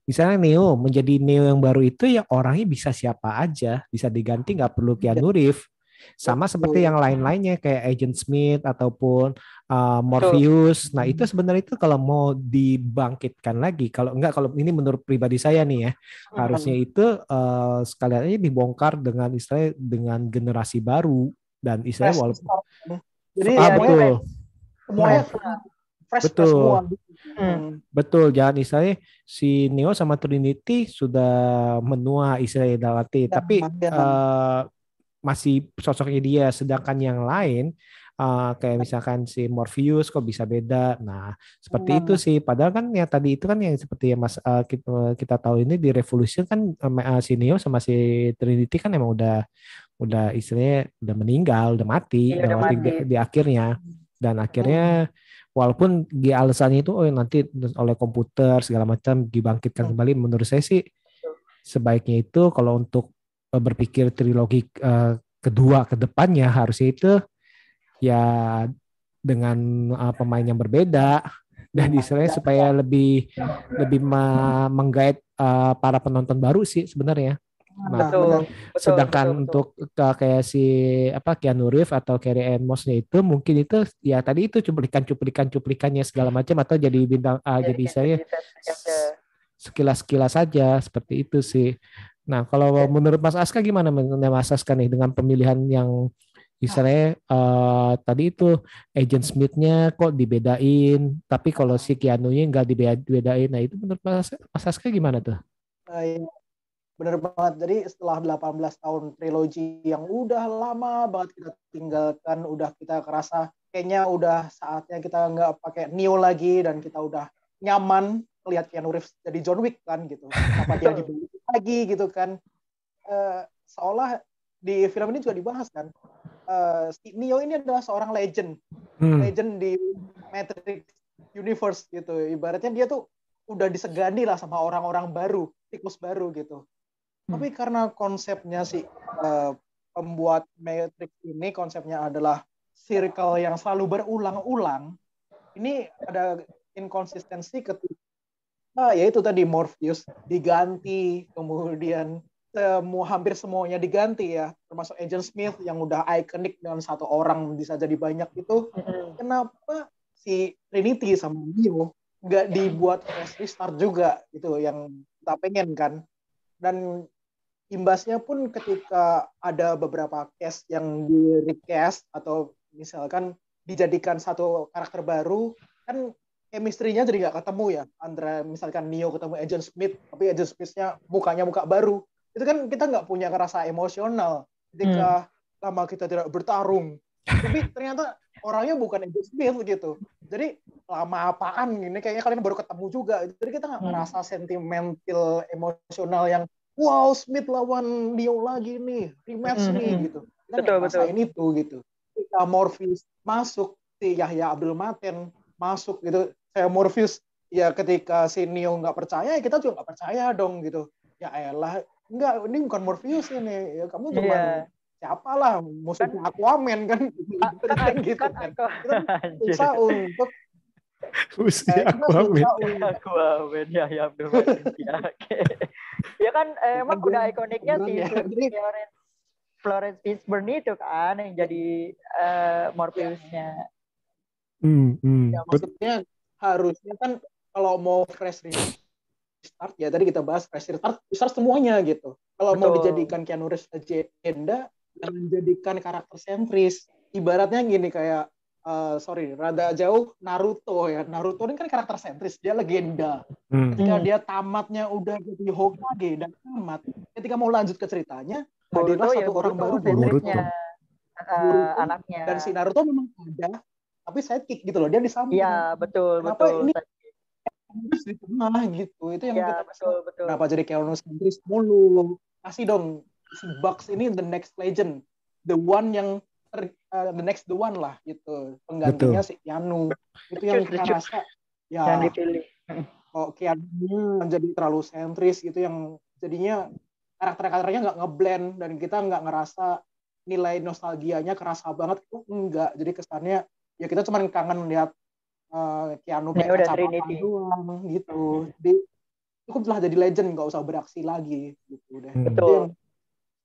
misalnya Neo menjadi Neo yang baru itu ya orangnya bisa siapa aja bisa diganti nggak perlu Keanu Reeves sama seperti yang lain-lainnya kayak Agent Smith ataupun uh, Morpheus. Nah, itu sebenarnya itu kalau mau dibangkitkan lagi, kalau enggak kalau ini menurut pribadi saya nih ya, hmm. harusnya itu uh, sekalian aja dibongkar dengan istilah dengan generasi baru dan istilahnya walaupun jadi ah, ya, betul. Semuanya nah, fresh betul. semua. Hmm. Betul, jangan istilahnya si Neo sama Trinity sudah menua istilahnya dalam arti, ya, tapi uh, masih sosoknya dia. Sedangkan yang lain uh, kayak misalkan si Morpheus kok bisa beda. Nah seperti itu sih. Padahal kan yang tadi itu kan yang seperti yang mas uh, kita, kita tahu ini di Revolution kan uh, si Neo sama si Trinity kan emang udah udah istilahnya udah meninggal udah mati, iya, udah mati. Di, di akhirnya. Dan akhirnya hmm. walaupun di alasannya itu oh nanti oleh komputer segala macam dibangkitkan hmm. kembali menurut saya sih sebaiknya itu kalau untuk Eh, berpikir trilogi uh, kedua ke depannya harusnya itu ya dengan uh, pemain yang berbeda dan istilahnya supaya lebih lebih menggait uh, para penonton baru sih sebenarnya. Nah, betul, sedangkan betul, untuk betul. kayak si apa Keanu Reeves atau Carrie Ann Moss itu mungkin itu ya tadi itu cuplikan-cuplikan cuplikannya segala macam atau jadi bintang uh, jadi saya sekilas-sekilas saja seperti itu sih. Nah, kalau okay. menurut Mas Aska gimana Mas Aska nih dengan pemilihan yang misalnya uh, tadi itu agent Smith-nya kok dibedain, tapi kalau si Keanu-nya nggak dibedain. Nah, itu menurut Mas, Mas Aska gimana tuh? Uh, iya. Bener banget. Jadi setelah 18 tahun trilogi yang udah lama banget kita tinggalkan, udah kita kerasa kayaknya udah saatnya kita nggak pakai Neo lagi dan kita udah nyaman lihat Keanu Reeves jadi John Wick kan gitu. Apa dia dibeli lagi gitu kan. Uh, seolah di film ini juga dibahas kan. Uh, si Neo ini adalah seorang legend. Hmm. legend di Matrix universe gitu. Ibaratnya dia tuh udah disegani lah sama orang-orang baru tikus baru gitu. Hmm. tapi karena konsepnya si uh, pembuat Matrix ini konsepnya adalah circle yang selalu berulang-ulang ini ada inkonsistensi ketika Ah, ya itu tadi Morpheus diganti, kemudian semua hampir semuanya diganti ya, termasuk Agent Smith yang udah ikonik dengan satu orang bisa jadi banyak itu. Mm-hmm. Kenapa si Trinity sama Neo nggak dibuat fresh restart juga gitu yang kita pengen kan dan imbasnya pun ketika ada beberapa cast yang di recast atau misalkan dijadikan satu karakter baru kan chemistry-nya jadi nggak ketemu ya antara misalkan Neo ketemu Agent Smith tapi Agent Smith-nya mukanya muka baru itu kan kita nggak punya rasa emosional ketika hmm. lama kita tidak bertarung tapi ternyata orangnya bukan Agent Smith gitu jadi lama apaan ini kayaknya kalian baru ketemu juga jadi kita nggak hmm. ngerasa sentimental emosional yang wow Smith lawan Neo lagi nih rematch hmm. nih hmm. gitu kita betul, betul. itu gitu ketika Morpheus masuk si Yahya Abdul Maten masuk gitu saya Morpheus ya ketika si Neo nggak percaya ya kita juga nggak percaya dong gitu ya elah enggak ini bukan Morpheus ini ya kamu cuma yeah. siapa lah musuhnya kan, Aquaman kan kan, kan gitu kan, kan. kan. susah untuk Musuhnya Aquaman. Aquaman ya ya ya. ya kan eh, emang udah ikoniknya sih ya. Florence Florence Fishburne itu kan yang jadi uh, Morpheusnya. Hmm, hmm. Ya, maksudnya harusnya kan kalau mau fresh restart ya tadi kita bahas fresh restart restart semuanya gitu. Kalau mau dijadikan Keanu Reeves agenda dan menjadikan karakter sentris. Ibaratnya gini kayak uh, sorry rada jauh Naruto ya. Naruto ini kan karakter sentris dia legenda. Hmm. ketika dia tamatnya udah jadi Hokage dan tamat. Ketika mau lanjut ke ceritanya hadirlah ya, satu orang baru. Boruto. Uh, anaknya. Dan si Naruto memang ada tapi sidekick gitu loh dia di samping iya betul kenapa betul ini harus di tengah gitu itu yang ya, kita betul, betul. kenapa jadi Keanu sentris mulu? Kasih dong si Bucks ini the next legend. The one yang ter, uh, the next the one lah gitu. Penggantinya betul. si Keanu. Itu yang kita rasa ya. Yang dipilih. Kok Keanu menjadi terlalu sentris gitu yang jadinya karakter-karakternya nggak ngeblend dan kita nggak ngerasa nilai nostalgianya kerasa banget. Itu enggak. Jadi kesannya ya kita cuma kangen lihat uh, Keanu pakai kacamata doang gitu. Jadi cukuplah jadi legend nggak usah beraksi lagi gitu deh. Hmm. betul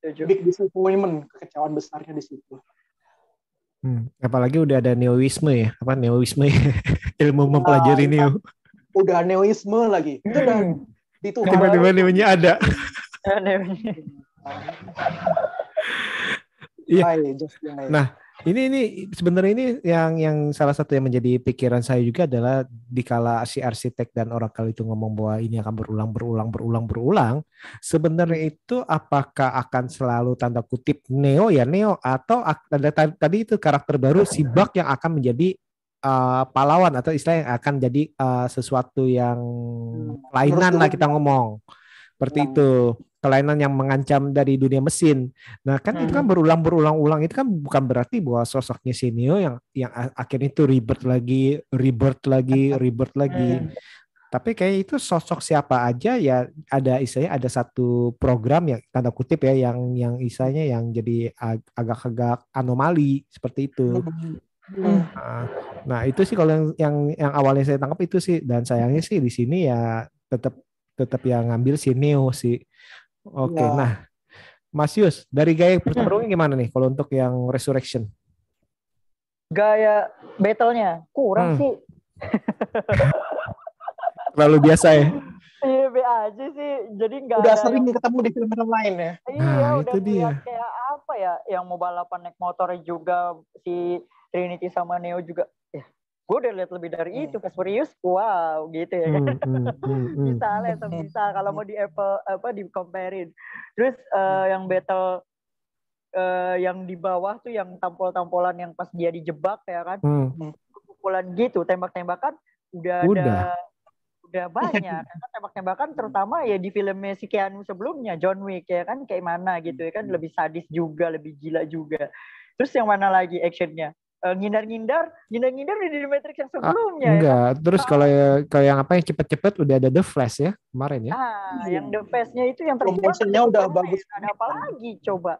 yang big disappointment kekecewaan besarnya di situ. Hmm. apalagi udah ada neoisme ya apa neoisme ya? ilmu nah, mempelajari neo. udah neoisme lagi. Itu udah. Itu tiba-tiba neonya ada. Iya. Nah, ini ini sebenarnya ini yang yang salah satu yang menjadi pikiran saya juga adalah dikala si arsitek dan oracle itu ngomong bahwa ini akan berulang berulang berulang berulang, sebenarnya itu apakah akan selalu tanda kutip neo ya neo atau ada tadi itu karakter baru si Buck yang akan menjadi uh, pahlawan atau istilah yang akan jadi uh, sesuatu yang hmm. lainan lah kita ngomong. Seperti itu kelainan yang mengancam dari dunia mesin. Nah, kan hmm. itu kan hmm. berulang-berulang-ulang itu kan bukan berarti bahwa sosoknya Sinio yang yang akhirnya itu rebirth lagi, rebirth lagi, rebirth lagi. Hmm. Tapi kayak itu sosok siapa aja ya ada istilahnya ada satu program yang tanda kutip ya yang yang istilahnya yang jadi agak-agak anomali seperti itu. Hmm. Nah, nah, itu sih kalau yang, yang yang awalnya saya tangkap itu sih dan sayangnya sih di sini ya tetap tetap yang ngambil si Neo sih Oke, okay, ya. nah Mas Yus, dari gaya pertarungan gimana nih kalau untuk yang Resurrection? Gaya battle-nya kurang hmm. sih. Terlalu biasa ya? Iya, be aja sih. Jadi nggak Udah sering yang... ketemu di film-film lain ya? Iya, nah, udah itu dia. kayak apa ya, yang mau balapan naik motor juga, si Trinity sama Neo juga gue udah lihat lebih dari hmm. itu Fast Furious wow gitu ya. Kan hmm, hmm, hmm, hmm. bisa lah bisa. Kalau mau di Apple apa di comparein. Terus uh, yang battle uh, yang di bawah tuh yang tampol-tampolan yang pas dia dijebak ya kan? Hmm. pukulan gitu tembak-tembakan udah, udah ada udah. banyak. Kan tembak-tembakan terutama ya di filmnya si Keanu sebelumnya John Wick ya kan? Kayak mana gitu ya kan? Lebih sadis juga lebih gila juga. Terus yang mana lagi actionnya ngindar-ngindar, ngindar-ngindar di The Matrix yang sebelumnya. Ah, enggak. Ya. Terus kalau kalau yang apa yang cepet-cepet udah ada The Flash ya kemarin ya. Ah, yang The Flash-nya itu yang terbuat. udah bagus. Ada apa lagi coba?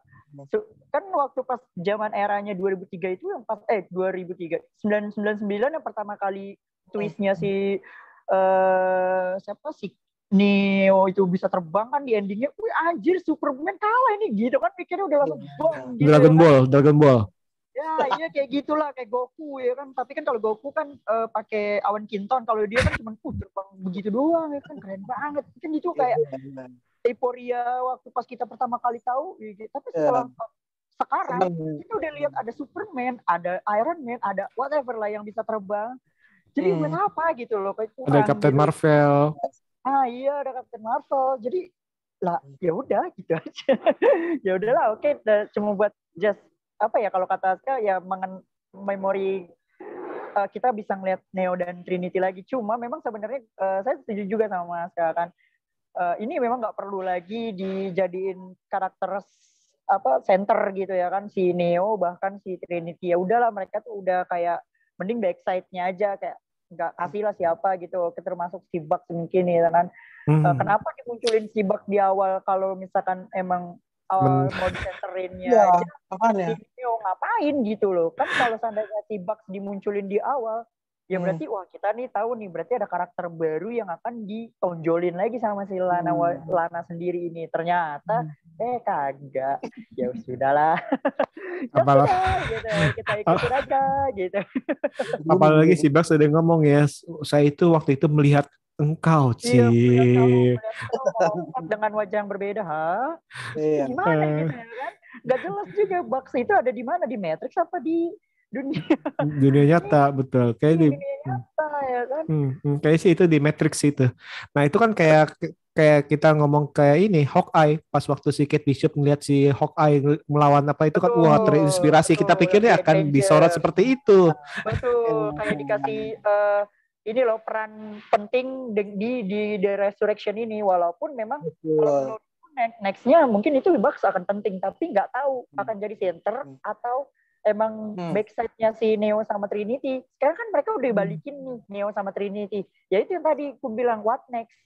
So, kan waktu pas zaman eranya 2003 itu yang pas eh 2003 999 yang pertama kali twistnya si uh, siapa sih Neo itu bisa terbang kan di endingnya, wih anjir Superman kalah ini gitu kan pikirnya udah langsung bom. Gitu, Dragon kan. Ball, Dragon Ball ya iya kayak gitulah kayak Goku ya kan. Tapi kan kalau Goku kan uh, pakai awan kinton, kalau dia kan cuma uh, terbang begitu doang ya kan keren banget. Kan itu kayak euforia waktu pas kita pertama kali tahu ya, gitu. Tapi setelah yeah. sekarang Senang. kita udah lihat ada Superman, ada Iron Man, ada whatever lah yang bisa terbang. Jadi hmm. buat apa gitu loh kayak Ada Captain gitu. Marvel. Ah iya ada Captain Marvel. Jadi lah ya udah gitu aja. ya udahlah oke okay, cuma buat just apa ya kalau kata Aska ya mengen memori uh, kita bisa ngeliat Neo dan Trinity lagi. Cuma memang sebenarnya uh, saya setuju juga sama Aska kan. Uh, ini memang nggak perlu lagi dijadiin karakter apa center gitu ya kan si Neo bahkan si Trinity ya udahlah mereka tuh udah kayak mending backside-nya aja kayak nggak kasih lah siapa gitu termasuk si Bucks mungkin ya kan hmm. uh, kenapa dimunculin si Bucks di awal kalau misalkan emang awal Men... mau disenterinnya ya, makanya. oh, ngapain gitu loh kan kalau seandainya si Bucks dimunculin di awal ya hmm. berarti hmm. wah kita nih tahu nih berarti ada karakter baru yang akan ditonjolin lagi sama si Lana hmm. Lana sendiri ini ternyata hmm. eh kagak ya sudahlah ya Apalah. gitu kita ikutin aja gitu apalagi si Bucks udah ngomong ya saya itu waktu itu melihat engkau sih iya, dengan wajah yang berbeda ha iya. gimana uh. gitu ya kan? Gak jelas juga Bucks itu ada di mana di Matrix apa di dunia dunia nyata betul. Kayak di dunia nyata ya kan? Hmm, hmm, kayak sih itu di Matrix itu. Nah itu kan kayak kayak kita ngomong kayak ini Hawkeye. Pas waktu si Kate Bishop ngeliat si Hawkeye melawan apa itu kan betul, wah terinspirasi. Betul, kita pikirnya akan disorot seperti itu. Betul kayak dikasih uh, ini loh peran penting di di, di The Resurrection ini walaupun memang kalau nextnya mungkin itu Bucks akan penting tapi nggak tahu hmm. akan jadi center hmm. atau emang hmm. backside-nya si Neo sama Trinity. Sekarang kan mereka udah hmm. balikin nih Neo sama Trinity. Ya itu yang tadi aku bilang what next?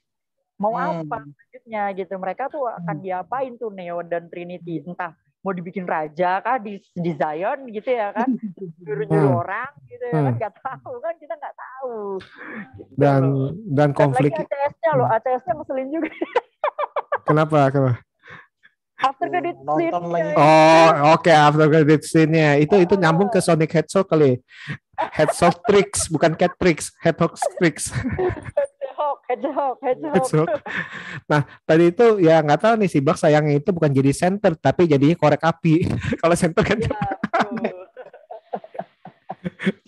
Mau hmm. apa selanjutnya gitu. Mereka tuh akan hmm. diapain tuh Neo dan Trinity. Entah mau dibikin raja kah di, di Zion gitu ya kan? Nyuruh-nyuruh hmm. orang gitu ya kan? Hmm. nggak tahu kan kita nggak tahu. Gitu dan loh. dan konflik dan ATS-nya loh ATS-nya ngeselin juga. Kenapa? Kenapa? After hmm, credit scene oh oke okay, after credit scene-nya. Itu itu nyambung ke Sonic Hedgehog kali. Hedgehog tricks bukan cat tricks Hedgehog tricks hedgehog, hedgehog, hedgehog. Nah, tadi itu ya nggak tahu nih si Bak sayangnya itu bukan jadi center tapi jadi korek api. Kalau center kan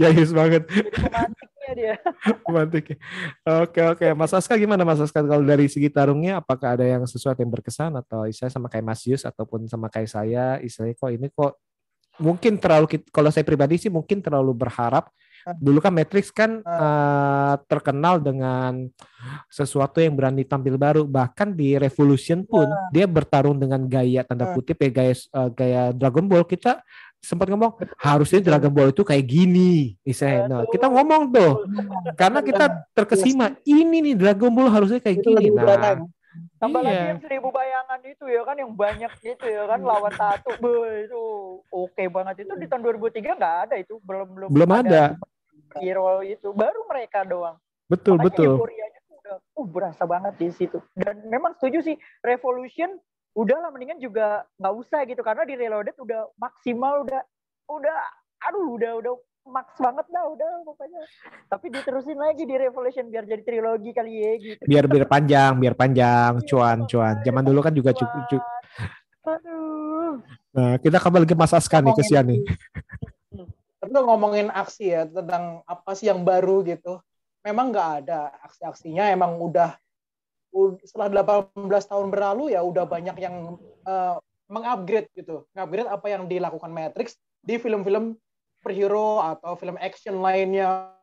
ya, yes banget. dia. Romantik. Oke oke, Mas Aska gimana Mas Aska kalau dari segi tarungnya apakah ada yang sesuatu yang berkesan atau istilahnya sama kayak Mas Yus ataupun sama kayak saya istilahnya kok ini kok mungkin terlalu kalau saya pribadi sih mungkin terlalu berharap Dulu kan Matrix kan uh, terkenal dengan sesuatu yang berani tampil baru. Bahkan di Revolution pun uh. dia bertarung dengan gaya tanda kutip ya gaya uh, gaya Dragon Ball. Kita sempat ngomong harusnya Dragon Ball itu kayak gini, misalnya. Nah, kita ngomong tuh karena kita terkesima ini nih Dragon Ball harusnya kayak gini. Nah, Tambah iya. lagi yang seribu bayangan itu ya kan yang banyak gitu ya kan lawan satu. itu oke okay banget itu di tahun 2003 nggak ada itu belum belum belum ada. ada. Hero itu baru mereka doang. Betul Makanya betul. Euforianya tuh udah uh berasa banget di situ. Dan memang setuju sih Revolution udahlah mendingan juga nggak usah gitu karena di Reloaded udah maksimal udah udah aduh udah udah max banget dah udah pokoknya. Tapi diterusin lagi di Revolution biar jadi trilogi kali ya gitu. Biar biar panjang biar panjang iya, cuan cuan. zaman dulu kan juga cukup cukup aduh. Nah kita kembali ke Mas Aska nih kesian nih tentu ngomongin aksi ya tentang apa sih yang baru gitu. Memang nggak ada aksi-aksinya emang udah setelah 18 tahun berlalu ya udah banyak yang uh, mengupgrade gitu. Mengupgrade apa yang dilakukan Matrix di film-film superhero atau film action lainnya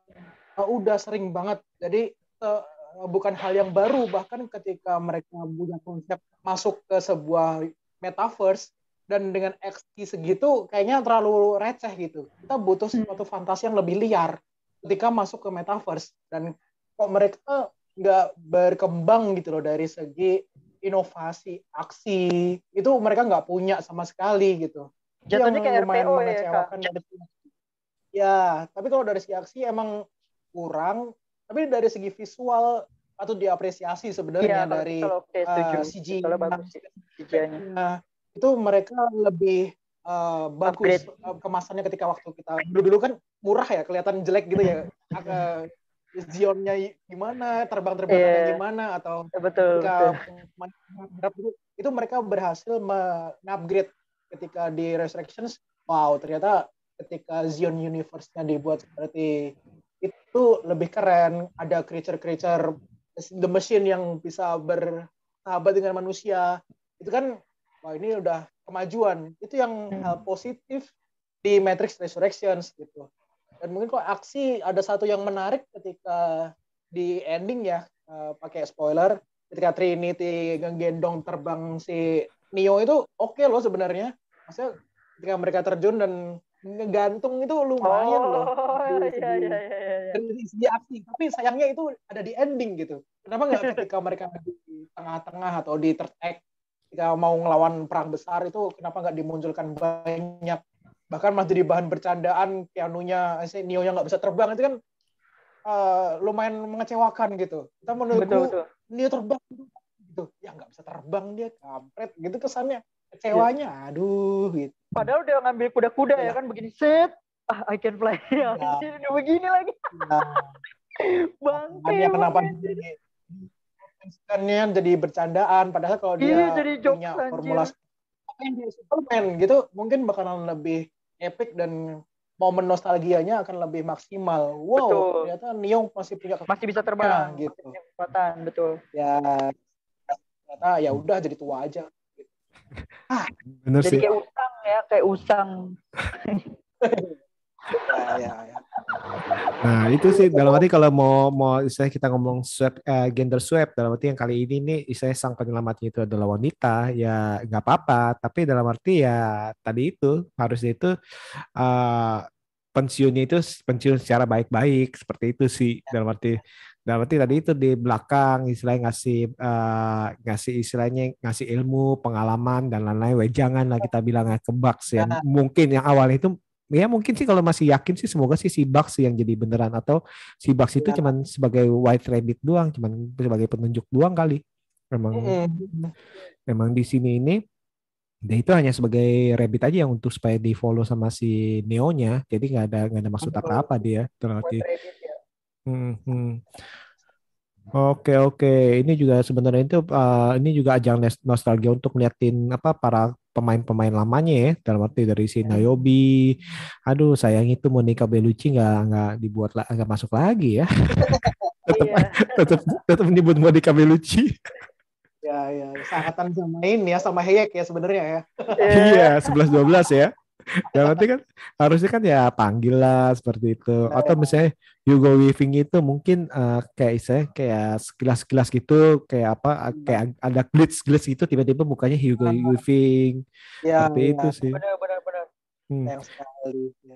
uh, udah sering banget. Jadi uh, bukan hal yang baru bahkan ketika mereka punya konsep masuk ke sebuah metaverse dan dengan XT segitu kayaknya terlalu receh gitu. Kita butuh sesuatu fantasi yang lebih liar ketika masuk ke metaverse dan kok mereka nggak berkembang gitu loh dari segi inovasi aksi itu mereka nggak punya sama sekali gitu. Jatuhnya kayak RPO ya kak. Dari Ya, tapi kalau dari segi aksi emang kurang. Tapi dari segi visual atau diapresiasi sebenarnya ya, dari kalau, uh, CG. Kalau bagus CG-nya. Nah, itu mereka lebih uh, bagus uh, kemasannya ketika waktu kita dulu dulu kan murah ya kelihatan jelek gitu ya uh, Zionnya gimana terbang-terbangannya yeah. gimana atau betul, ketika betul. itu mereka berhasil mengupgrade ketika di Resurrections wow ternyata ketika Zion Universe-nya dibuat seperti itu lebih keren. Ada creature-creature the machine yang bisa bersahabat dengan manusia. Itu kan wah ini udah kemajuan. Itu yang hmm. hal positif di Matrix Resurrections gitu. Dan mungkin kok aksi ada satu yang menarik ketika di ending ya uh, pakai spoiler ketika Trinity gendong terbang si Neo itu oke okay loh sebenarnya. Maksudnya ketika mereka terjun dan ngegantung itu lumayan oh, loh di, iya, iya, iya, iya. dari segi aksi tapi sayangnya itu ada di ending gitu. Kenapa nggak ketika mereka di tengah-tengah atau di act ketika mau ngelawan perang besar itu kenapa nggak dimunculkan banyak? Bahkan masih jadi bahan bercandaan Keanu-nya eh, Neo yang nggak bisa terbang itu kan uh, lumayan mengecewakan gitu. Kita menurutku Neo terbang gitu ya nggak bisa terbang dia kampret gitu kesannya kecewanya iya. aduh gitu padahal udah ngambil kuda-kuda ya. ya kan begini set ah I can fly ya, ya. udah begini lagi ya. bangke kenapa kan jadi bercandaan padahal kalau dia iya, jadi punya formula Superman gitu mungkin bakalan lebih epic dan momen nostalgianya akan lebih maksimal. Wow, betul. ternyata Neo masih punya masih bisa terbang gitu. Kekuatan, betul. Ya ternyata ya udah jadi tua aja. Ah, Bener jadi sih. kayak usang ya, kayak usang. ya, ya, ya. Nah itu sih dalam arti kalau mau mau istilah kita ngomong swap uh, gender swap dalam arti yang kali ini nih istilah sang penyelamatnya itu adalah wanita ya nggak apa-apa tapi dalam arti ya tadi itu harusnya itu uh, pensiunnya itu pensiun secara baik-baik seperti itu sih dalam arti dalam arti tadi itu di belakang istilahnya ngasih uh, ngasih istilahnya ngasih ilmu pengalaman dan lain-lain wejangan lah kita bilangnya kebaks ya nah. mungkin yang awalnya itu ya mungkin sih kalau masih yakin sih semoga sih si Bucks yang jadi beneran atau si Bucks itu ya. cuman sebagai white rabbit doang, cuman sebagai penunjuk doang kali. Memang mm-hmm. memang di sini ini dia itu hanya sebagai rabbit aja yang untuk supaya di follow sama si Neo-nya. Jadi nggak ada nggak ada maksud apa-apa dia. Terlatih. Hmm, hmm. Oke oke, ini juga sebenarnya itu uh, ini juga ajang nostalgia untuk ngeliatin apa para pemain-pemain lamanya ya dalam arti dari si iya. Nayobi. Aduh sayang itu Monica Bellucci nggak nggak dibuat nggak masuk lagi ya. tetap, iya. tetap tetap menyebut Monica Bellucci. Ya ya, sangatan sama ini ya sama Hayek ya sebenarnya ya. iya, sebelas dua belas ya ya nanti kan harusnya kan ya panggil lah seperti itu atau misalnya Hugo Weaving itu mungkin uh, kayak saya kayak sekilas-sekilas gitu kayak apa hmm. kayak ada glitch glitch gitu tiba-tiba mukanya Hugo nah, Weaving ya, seperti ya. itu sih benar benar benar hmm. Ya.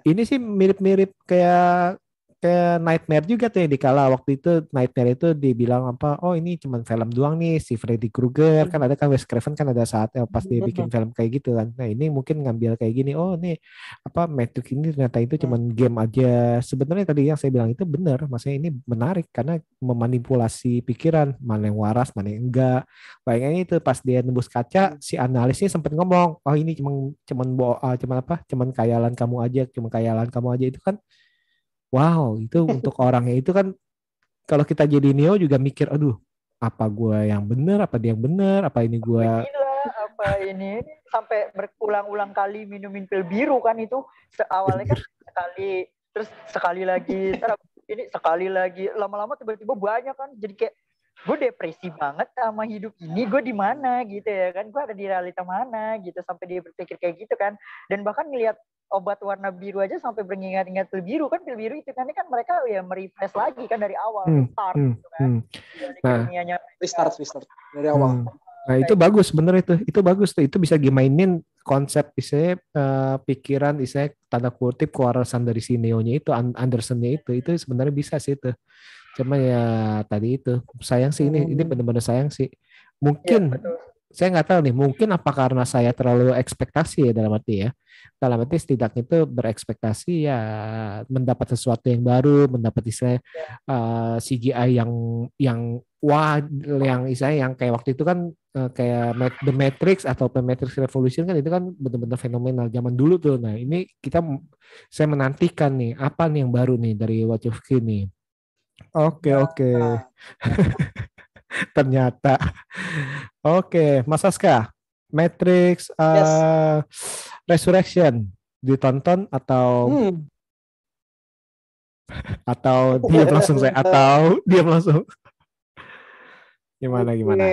ini sih mirip-mirip kayak kayak Nightmare juga tuh yang dikala. Waktu itu Nightmare itu dibilang apa oh ini cuma film doang nih si Freddy Krueger. Kan ada kan Wes Craven kan ada saatnya pas dia bikin film kayak gitu kan. Nah ini mungkin ngambil kayak gini oh nih apa Matrix ini ternyata itu cuma game aja. Sebenarnya tadi yang saya bilang itu benar maksudnya ini menarik karena memanipulasi pikiran mana yang waras mana yang enggak. Bayangin itu pas dia nembus kaca si analisnya sempat ngomong oh ini cuma cuman bo uh, cuman apa cuman kayalan kamu aja cuma kayalan kamu aja. Itu kan wow itu untuk orangnya itu kan kalau kita jadi Neo juga mikir aduh apa gue yang benar apa dia yang benar apa ini gue apa ini sampai berulang-ulang kali minumin pil biru kan itu awalnya kan sekali terus sekali lagi terus ini sekali lagi lama-lama tiba-tiba banyak kan jadi kayak gue depresi banget sama hidup ini gue di mana gitu ya kan gue ada di realita mana gitu sampai dia berpikir kayak gitu kan dan bahkan ngelihat obat warna biru aja sampai beringat-ingat pil biru kan pil biru itu kan kan mereka ya merefresh lagi kan dari awal hmm, start hmm, gitu kan. Hmm. Nah, kimianya, restart restart dari awal. Hmm. Nah itu bagus bener itu itu bagus tuh itu bisa dimainin konsep istilahnya uh, pikiran istilahnya tanda kutip kewarasan dari si Neo-nya itu Andersonnya itu itu sebenarnya bisa sih itu cuma ya tadi itu sayang sih ini hmm. ini benar-benar sayang sih mungkin ya, saya nggak tahu nih mungkin apa karena saya terlalu ekspektasi ya dalam arti ya dalam arti setidaknya itu berekspektasi ya mendapat sesuatu yang baru mendapat istilah uh, eh, CGI yang yang wah yang istilahnya yang kayak waktu itu kan uh, kayak The Matrix atau The Matrix Revolution kan itu kan benar-benar fenomenal zaman dulu tuh. Nah ini kita saya menantikan nih apa nih yang baru nih dari Wachowski nih. Oke okay, oke. Okay. Ternyata. Oke, okay, Mas Aska, Matrix uh, yes. Resurrection ditonton atau hmm. atau dia langsung saya atau dia langsung Gimana gimana?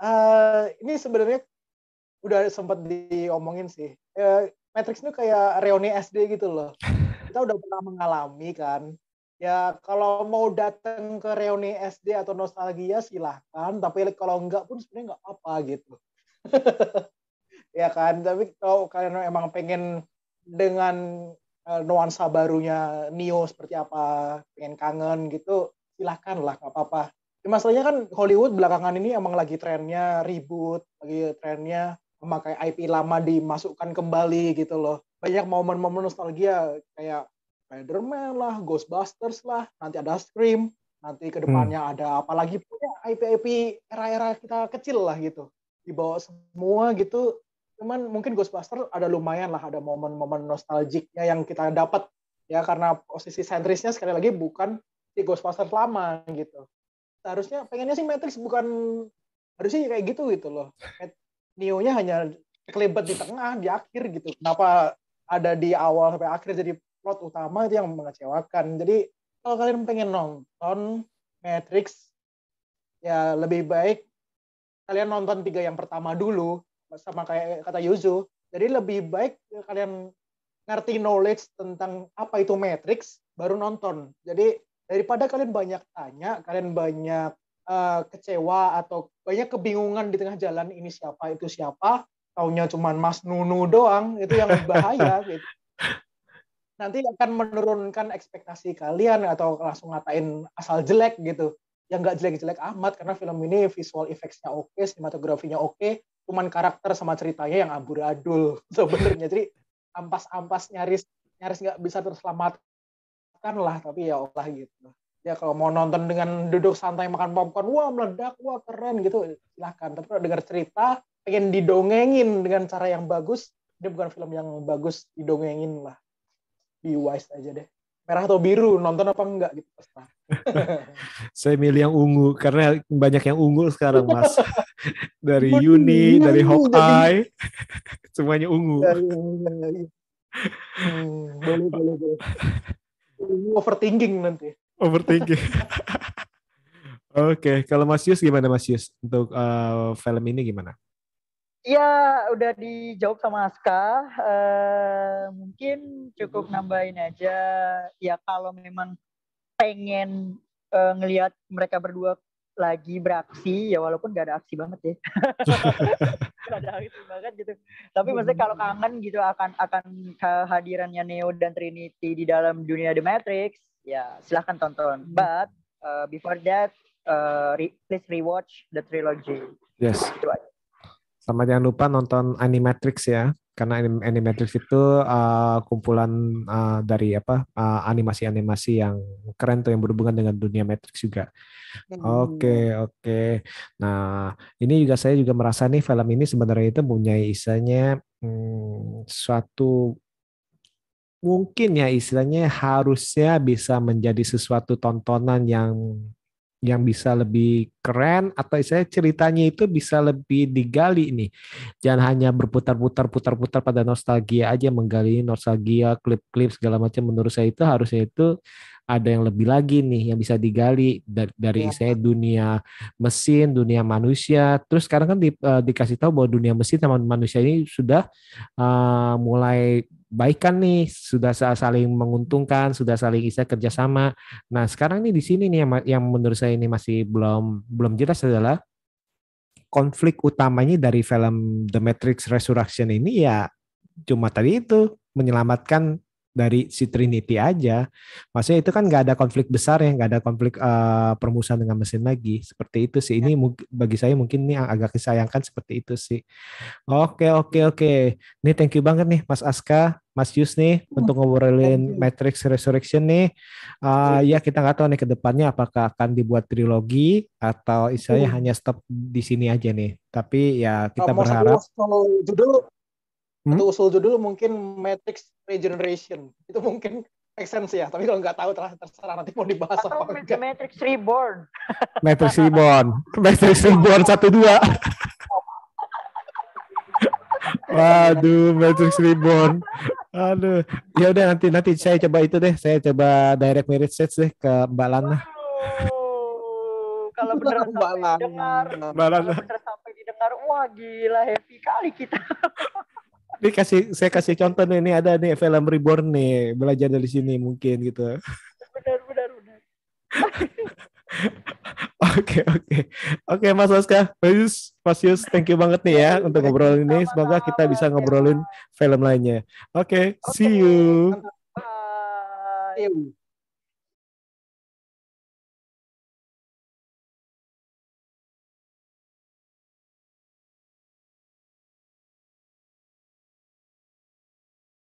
Uh, ini sebenarnya udah sempat diomongin sih. Uh, Matrix itu kayak reuni SD gitu loh. Kita udah pernah mengalami kan. Ya kalau mau datang ke reuni SD atau nostalgia silahkan. Tapi kalau enggak pun sebenarnya nggak apa gitu. ya kan. Tapi kalau kalian emang pengen dengan uh, nuansa barunya Neo seperti apa, pengen kangen gitu, silahkan lah nggak apa-apa ya, masalahnya kan Hollywood belakangan ini emang lagi trennya ribut lagi trennya memakai IP lama dimasukkan kembali gitu loh banyak momen-momen nostalgia kayak Spider-Man lah, Ghostbusters lah, nanti ada Scream, nanti ke depannya hmm. ada apalagi punya IP-IP era-era kita kecil lah gitu dibawa semua gitu cuman mungkin Ghostbusters ada lumayan lah ada momen-momen nostalgiknya yang kita dapat ya karena posisi sentrisnya sekali lagi bukan di Ghostbusters lama gitu. Seharusnya pengennya sih Matrix bukan harusnya kayak gitu gitu loh. Neo-nya hanya kelibat di tengah, di akhir gitu. Kenapa ada di awal sampai akhir jadi plot utama itu yang mengecewakan. Jadi kalau kalian pengen nonton Matrix, ya lebih baik kalian nonton tiga yang pertama dulu, sama kayak kata Yuzu. Jadi lebih baik kalian ngerti knowledge tentang apa itu Matrix, baru nonton. Jadi daripada kalian banyak tanya, kalian banyak uh, kecewa atau banyak kebingungan di tengah jalan ini siapa itu siapa, taunya cuma Mas Nunu doang, itu yang bahaya gitu. Nanti akan menurunkan ekspektasi kalian atau langsung ngatain asal jelek gitu. Yang nggak jelek-jelek amat karena film ini visual effects-nya oke, okay, sinematografinya oke, okay, cuman karakter sama ceritanya yang amburadul sebenarnya. Jadi ampas-ampas nyaris nyaris nggak bisa terselamat kan lah tapi ya Allah gitu ya kalau mau nonton dengan duduk santai makan popcorn wah meledak wah keren gitu silahkan tapi kalau dengar cerita pengen didongengin dengan cara yang bagus. Ini bukan film yang bagus didongengin lah. Be wise aja deh. Merah atau biru nonton apa enggak gitu saya milih yang ungu karena banyak yang ungu sekarang mas. Dari Yuni dari Hawkeye. semuanya ungu. Hmm, boleh boleh boleh. Overthinking nanti. Overthinking. Oke, okay. kalau Mas Yus gimana Mas Yus? Untuk uh, film ini gimana? Ya, udah dijawab sama Aska. Uh, mungkin cukup nambahin aja. Ya kalau memang pengen uh, ngelihat mereka berdua lagi beraksi ya walaupun gak ada aksi banget ya gak ada aksi banget gitu tapi maksudnya kalau kangen gitu akan akan kehadirannya Neo dan Trinity di dalam dunia The Matrix ya silahkan tonton hmm. but uh, before that uh, re please rewatch the trilogy yes itu aja. Sama jangan lupa nonton Animatrix ya karena Animatrix itu uh, kumpulan uh, dari apa uh, animasi-animasi uh, yang keren tuh yang berhubungan dengan dunia Matrix juga. Oke okay, oke. Okay. Nah ini juga saya juga merasa nih film ini sebenarnya itu punya istilahnya hmm, suatu mungkin ya istilahnya harusnya bisa menjadi sesuatu tontonan yang yang bisa lebih keren atau saya ceritanya itu bisa lebih digali nih. Jangan hanya berputar-putar putar-putar pada nostalgia aja menggali nostalgia, klip-klip segala macam menurut saya itu harusnya itu ada yang lebih lagi nih yang bisa digali dari, dari ya. saya dunia mesin, dunia manusia. Terus sekarang kan di, uh, dikasih tahu bahwa dunia mesin sama manusia ini sudah uh, mulai baikan nih, sudah saling menguntungkan, sudah saling bisa kerjasama. Nah sekarang nih di sini nih yang, yang menurut saya ini masih belum belum jelas adalah konflik utamanya dari film The Matrix Resurrection ini ya cuma tadi itu menyelamatkan dari si Trinity aja. Maksudnya itu kan nggak ada konflik besar ya, nggak ada konflik uh, permusuhan dengan mesin lagi. Seperti itu sih. Ini bagi saya mungkin ini agak disayangkan seperti itu sih. Oke oke oke. Nih thank you banget nih Mas Aska, Mas Yus nih hmm. untuk ngobrolin Matrix Resurrection nih. Uh, ya kita nggak tahu nih ke depannya apakah akan dibuat trilogi atau istilahnya hmm. hanya stop di sini aja nih. Tapi ya kita berharap. Judul hmm? atau usul judul mungkin Matrix Regeneration itu mungkin make sense ya tapi kalau nggak tahu terserah nanti mau dibahas atau apa enggak. Matrix Reborn Matrix Reborn Matrix Reborn satu dua Waduh, Matrix Reborn. Aduh, ya udah nanti nanti saya coba itu deh. Saya coba direct message deh ke Mbak Lana. kalau beneran Mbak Lana. dengar, Mbak Lana. Kalau sampai didengar, wah gila happy kali kita. Ini kasih saya kasih contoh nih, ini ada nih film Reborn nih, belajar dari sini mungkin gitu. Benar benar benar. Oke oke oke Mas Oska, Mas Mas Yus, thank you banget nih ya untuk ngobrol ini. Semoga kita bisa ngobrolin film lainnya. Oke, okay, see you. Bye.